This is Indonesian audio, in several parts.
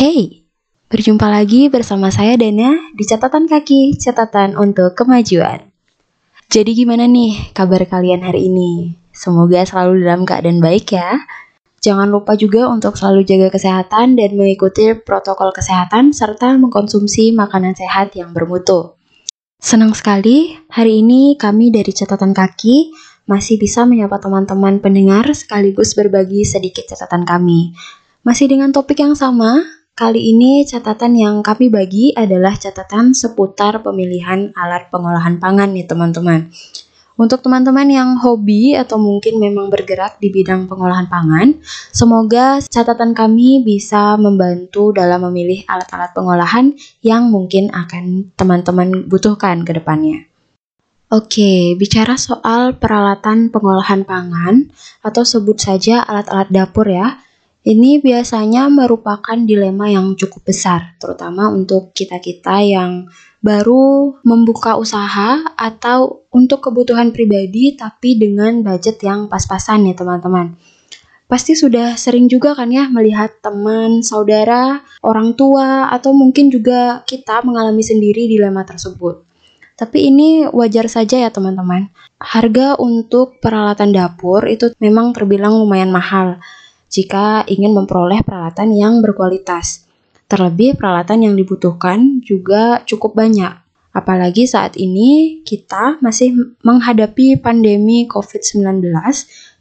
Hey, berjumpa lagi bersama saya Dana di catatan kaki, catatan untuk kemajuan. Jadi gimana nih kabar kalian hari ini? Semoga selalu dalam keadaan baik ya. Jangan lupa juga untuk selalu jaga kesehatan dan mengikuti protokol kesehatan serta mengkonsumsi makanan sehat yang bermutu. Senang sekali hari ini kami dari catatan kaki masih bisa menyapa teman-teman pendengar sekaligus berbagi sedikit catatan kami. Masih dengan topik yang sama, Kali ini catatan yang kami bagi adalah catatan seputar pemilihan alat pengolahan pangan nih teman-teman. Untuk teman-teman yang hobi atau mungkin memang bergerak di bidang pengolahan pangan, semoga catatan kami bisa membantu dalam memilih alat-alat pengolahan yang mungkin akan teman-teman butuhkan ke depannya. Oke, bicara soal peralatan pengolahan pangan atau sebut saja alat-alat dapur ya. Ini biasanya merupakan dilema yang cukup besar, terutama untuk kita-kita yang baru membuka usaha atau untuk kebutuhan pribadi tapi dengan budget yang pas-pasan ya teman-teman. Pasti sudah sering juga kan ya melihat teman, saudara, orang tua, atau mungkin juga kita mengalami sendiri dilema tersebut. Tapi ini wajar saja ya teman-teman. Harga untuk peralatan dapur itu memang terbilang lumayan mahal jika ingin memperoleh peralatan yang berkualitas. Terlebih peralatan yang dibutuhkan juga cukup banyak. Apalagi saat ini kita masih menghadapi pandemi COVID-19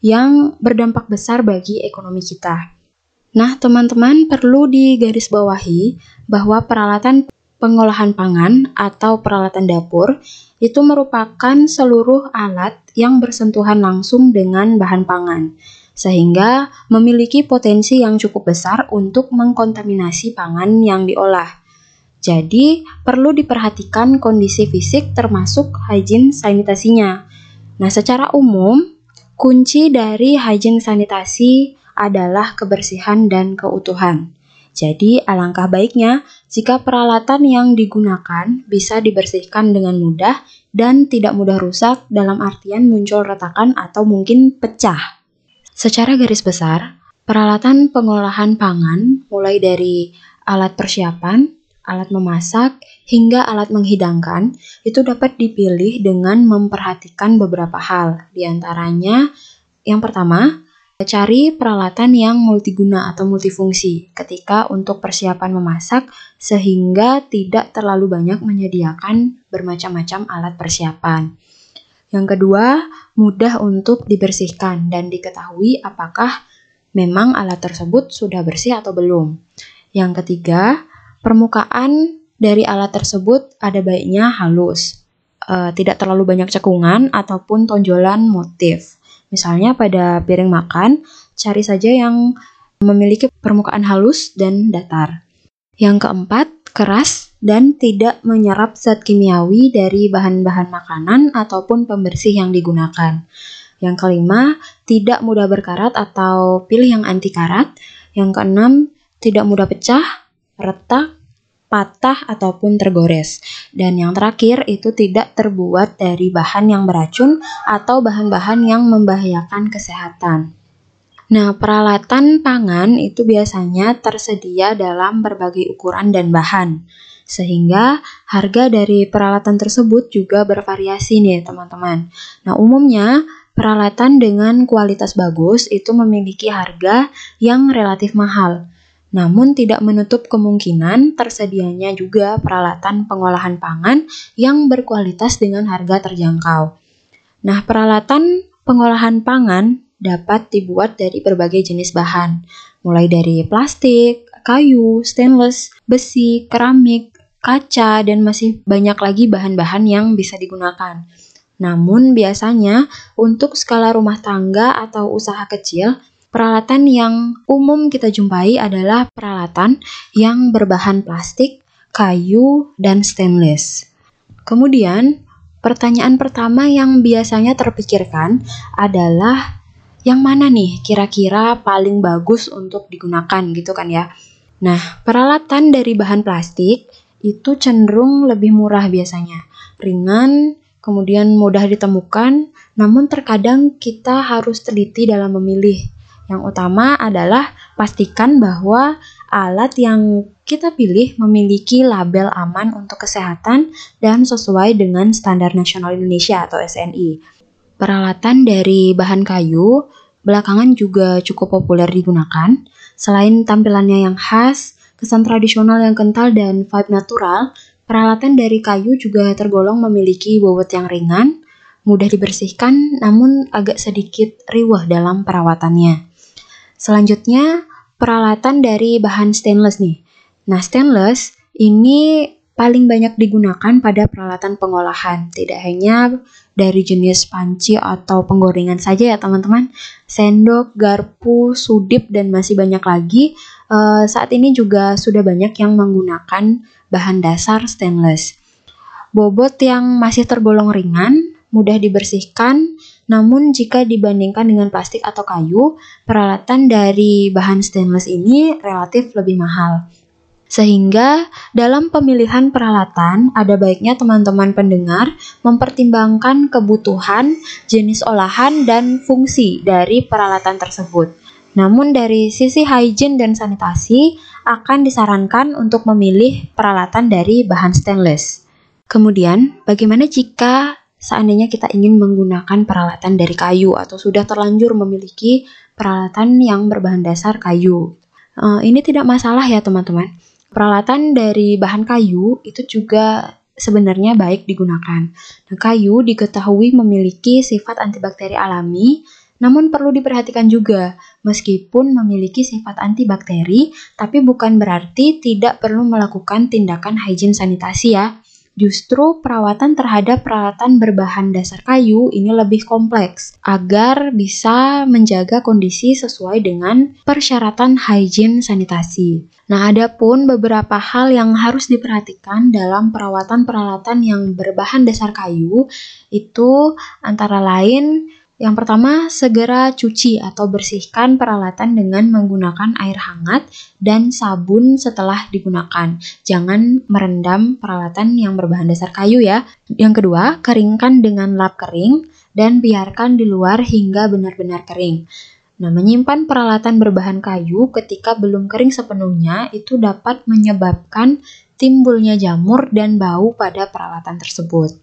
yang berdampak besar bagi ekonomi kita. Nah, teman-teman perlu digarisbawahi bahwa peralatan pengolahan pangan atau peralatan dapur itu merupakan seluruh alat yang bersentuhan langsung dengan bahan pangan sehingga memiliki potensi yang cukup besar untuk mengkontaminasi pangan yang diolah. Jadi, perlu diperhatikan kondisi fisik termasuk hygiene sanitasinya. Nah, secara umum, kunci dari hygiene sanitasi adalah kebersihan dan keutuhan. Jadi, alangkah baiknya jika peralatan yang digunakan bisa dibersihkan dengan mudah dan tidak mudah rusak dalam artian muncul retakan atau mungkin pecah. Secara garis besar, peralatan pengolahan pangan mulai dari alat persiapan, alat memasak, hingga alat menghidangkan itu dapat dipilih dengan memperhatikan beberapa hal. Di antaranya, yang pertama, cari peralatan yang multiguna atau multifungsi ketika untuk persiapan memasak sehingga tidak terlalu banyak menyediakan bermacam-macam alat persiapan. Yang kedua, mudah untuk dibersihkan dan diketahui apakah memang alat tersebut sudah bersih atau belum. Yang ketiga, permukaan dari alat tersebut ada baiknya halus, e, tidak terlalu banyak cekungan ataupun tonjolan motif. Misalnya pada piring makan, cari saja yang memiliki permukaan halus dan datar. Yang keempat, keras dan tidak menyerap zat kimiawi dari bahan-bahan makanan ataupun pembersih yang digunakan. Yang kelima, tidak mudah berkarat atau pilih yang anti karat. Yang keenam, tidak mudah pecah, retak, patah ataupun tergores. Dan yang terakhir itu tidak terbuat dari bahan yang beracun atau bahan-bahan yang membahayakan kesehatan. Nah, peralatan pangan itu biasanya tersedia dalam berbagai ukuran dan bahan sehingga harga dari peralatan tersebut juga bervariasi nih teman-teman. Nah umumnya peralatan dengan kualitas bagus itu memiliki harga yang relatif mahal. Namun tidak menutup kemungkinan tersedianya juga peralatan pengolahan pangan yang berkualitas dengan harga terjangkau. Nah, peralatan pengolahan pangan dapat dibuat dari berbagai jenis bahan, mulai dari plastik, kayu, stainless, besi, keramik, kaca, dan masih banyak lagi bahan-bahan yang bisa digunakan. Namun biasanya untuk skala rumah tangga atau usaha kecil, peralatan yang umum kita jumpai adalah peralatan yang berbahan plastik, kayu, dan stainless. Kemudian, pertanyaan pertama yang biasanya terpikirkan adalah yang mana nih kira-kira paling bagus untuk digunakan gitu kan ya. Nah, peralatan dari bahan plastik itu cenderung lebih murah biasanya. Ringan, kemudian mudah ditemukan, namun terkadang kita harus teliti dalam memilih. Yang utama adalah pastikan bahwa alat yang kita pilih memiliki label aman untuk kesehatan dan sesuai dengan standar nasional Indonesia atau SNI. Peralatan dari bahan kayu belakangan juga cukup populer digunakan. Selain tampilannya yang khas, kesan tradisional yang kental dan vibe natural, peralatan dari kayu juga tergolong memiliki bobot yang ringan, mudah dibersihkan namun agak sedikit riwah dalam perawatannya. Selanjutnya, peralatan dari bahan stainless nih. Nah, stainless ini paling banyak digunakan pada peralatan pengolahan, tidak hanya dari jenis panci atau penggorengan saja ya teman-teman. Sendok, garpu, sudip, dan masih banyak lagi. Uh, saat ini juga sudah banyak yang menggunakan bahan dasar stainless. Bobot yang masih tergolong ringan, mudah dibersihkan, namun jika dibandingkan dengan plastik atau kayu, peralatan dari bahan stainless ini relatif lebih mahal. Sehingga dalam pemilihan peralatan ada baiknya teman-teman pendengar mempertimbangkan kebutuhan, jenis olahan, dan fungsi dari peralatan tersebut. Namun dari sisi hygiene dan sanitasi akan disarankan untuk memilih peralatan dari bahan stainless. Kemudian, bagaimana jika seandainya kita ingin menggunakan peralatan dari kayu atau sudah terlanjur memiliki peralatan yang berbahan dasar kayu. Uh, ini tidak masalah ya teman-teman. Peralatan dari bahan kayu itu juga sebenarnya baik digunakan. Nah, kayu diketahui memiliki sifat antibakteri alami, namun perlu diperhatikan juga, meskipun memiliki sifat antibakteri, tapi bukan berarti tidak perlu melakukan tindakan hygiene sanitasi ya. Justru perawatan terhadap peralatan berbahan dasar kayu ini lebih kompleks agar bisa menjaga kondisi sesuai dengan persyaratan hygiene sanitasi. Nah, ada pun beberapa hal yang harus diperhatikan dalam perawatan peralatan yang berbahan dasar kayu itu antara lain yang pertama, segera cuci atau bersihkan peralatan dengan menggunakan air hangat dan sabun setelah digunakan. Jangan merendam peralatan yang berbahan dasar kayu ya. Yang kedua, keringkan dengan lap kering dan biarkan di luar hingga benar-benar kering. Nah, menyimpan peralatan berbahan kayu ketika belum kering sepenuhnya itu dapat menyebabkan timbulnya jamur dan bau pada peralatan tersebut.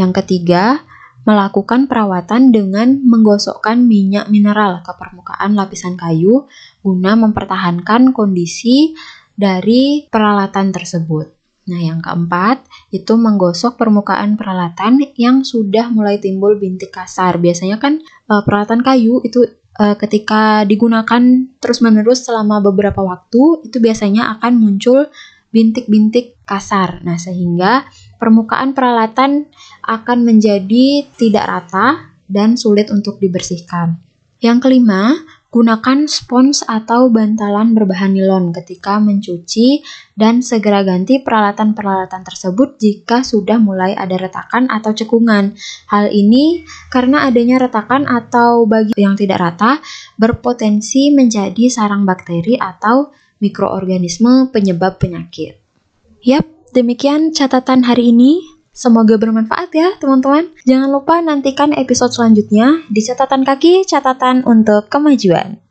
Yang ketiga, melakukan perawatan dengan menggosokkan minyak mineral ke permukaan lapisan kayu guna mempertahankan kondisi dari peralatan tersebut. Nah, yang keempat itu menggosok permukaan peralatan yang sudah mulai timbul bintik kasar. Biasanya kan e, peralatan kayu itu e, ketika digunakan terus-menerus selama beberapa waktu itu biasanya akan muncul bintik-bintik kasar. Nah, sehingga permukaan peralatan akan menjadi tidak rata dan sulit untuk dibersihkan. Yang kelima, gunakan spons atau bantalan berbahan nilon ketika mencuci dan segera ganti peralatan-peralatan tersebut jika sudah mulai ada retakan atau cekungan. Hal ini karena adanya retakan atau bagi yang tidak rata berpotensi menjadi sarang bakteri atau mikroorganisme penyebab penyakit. Yap, demikian catatan hari ini. Semoga bermanfaat ya teman-teman. Jangan lupa nantikan episode selanjutnya di catatan kaki catatan untuk kemajuan.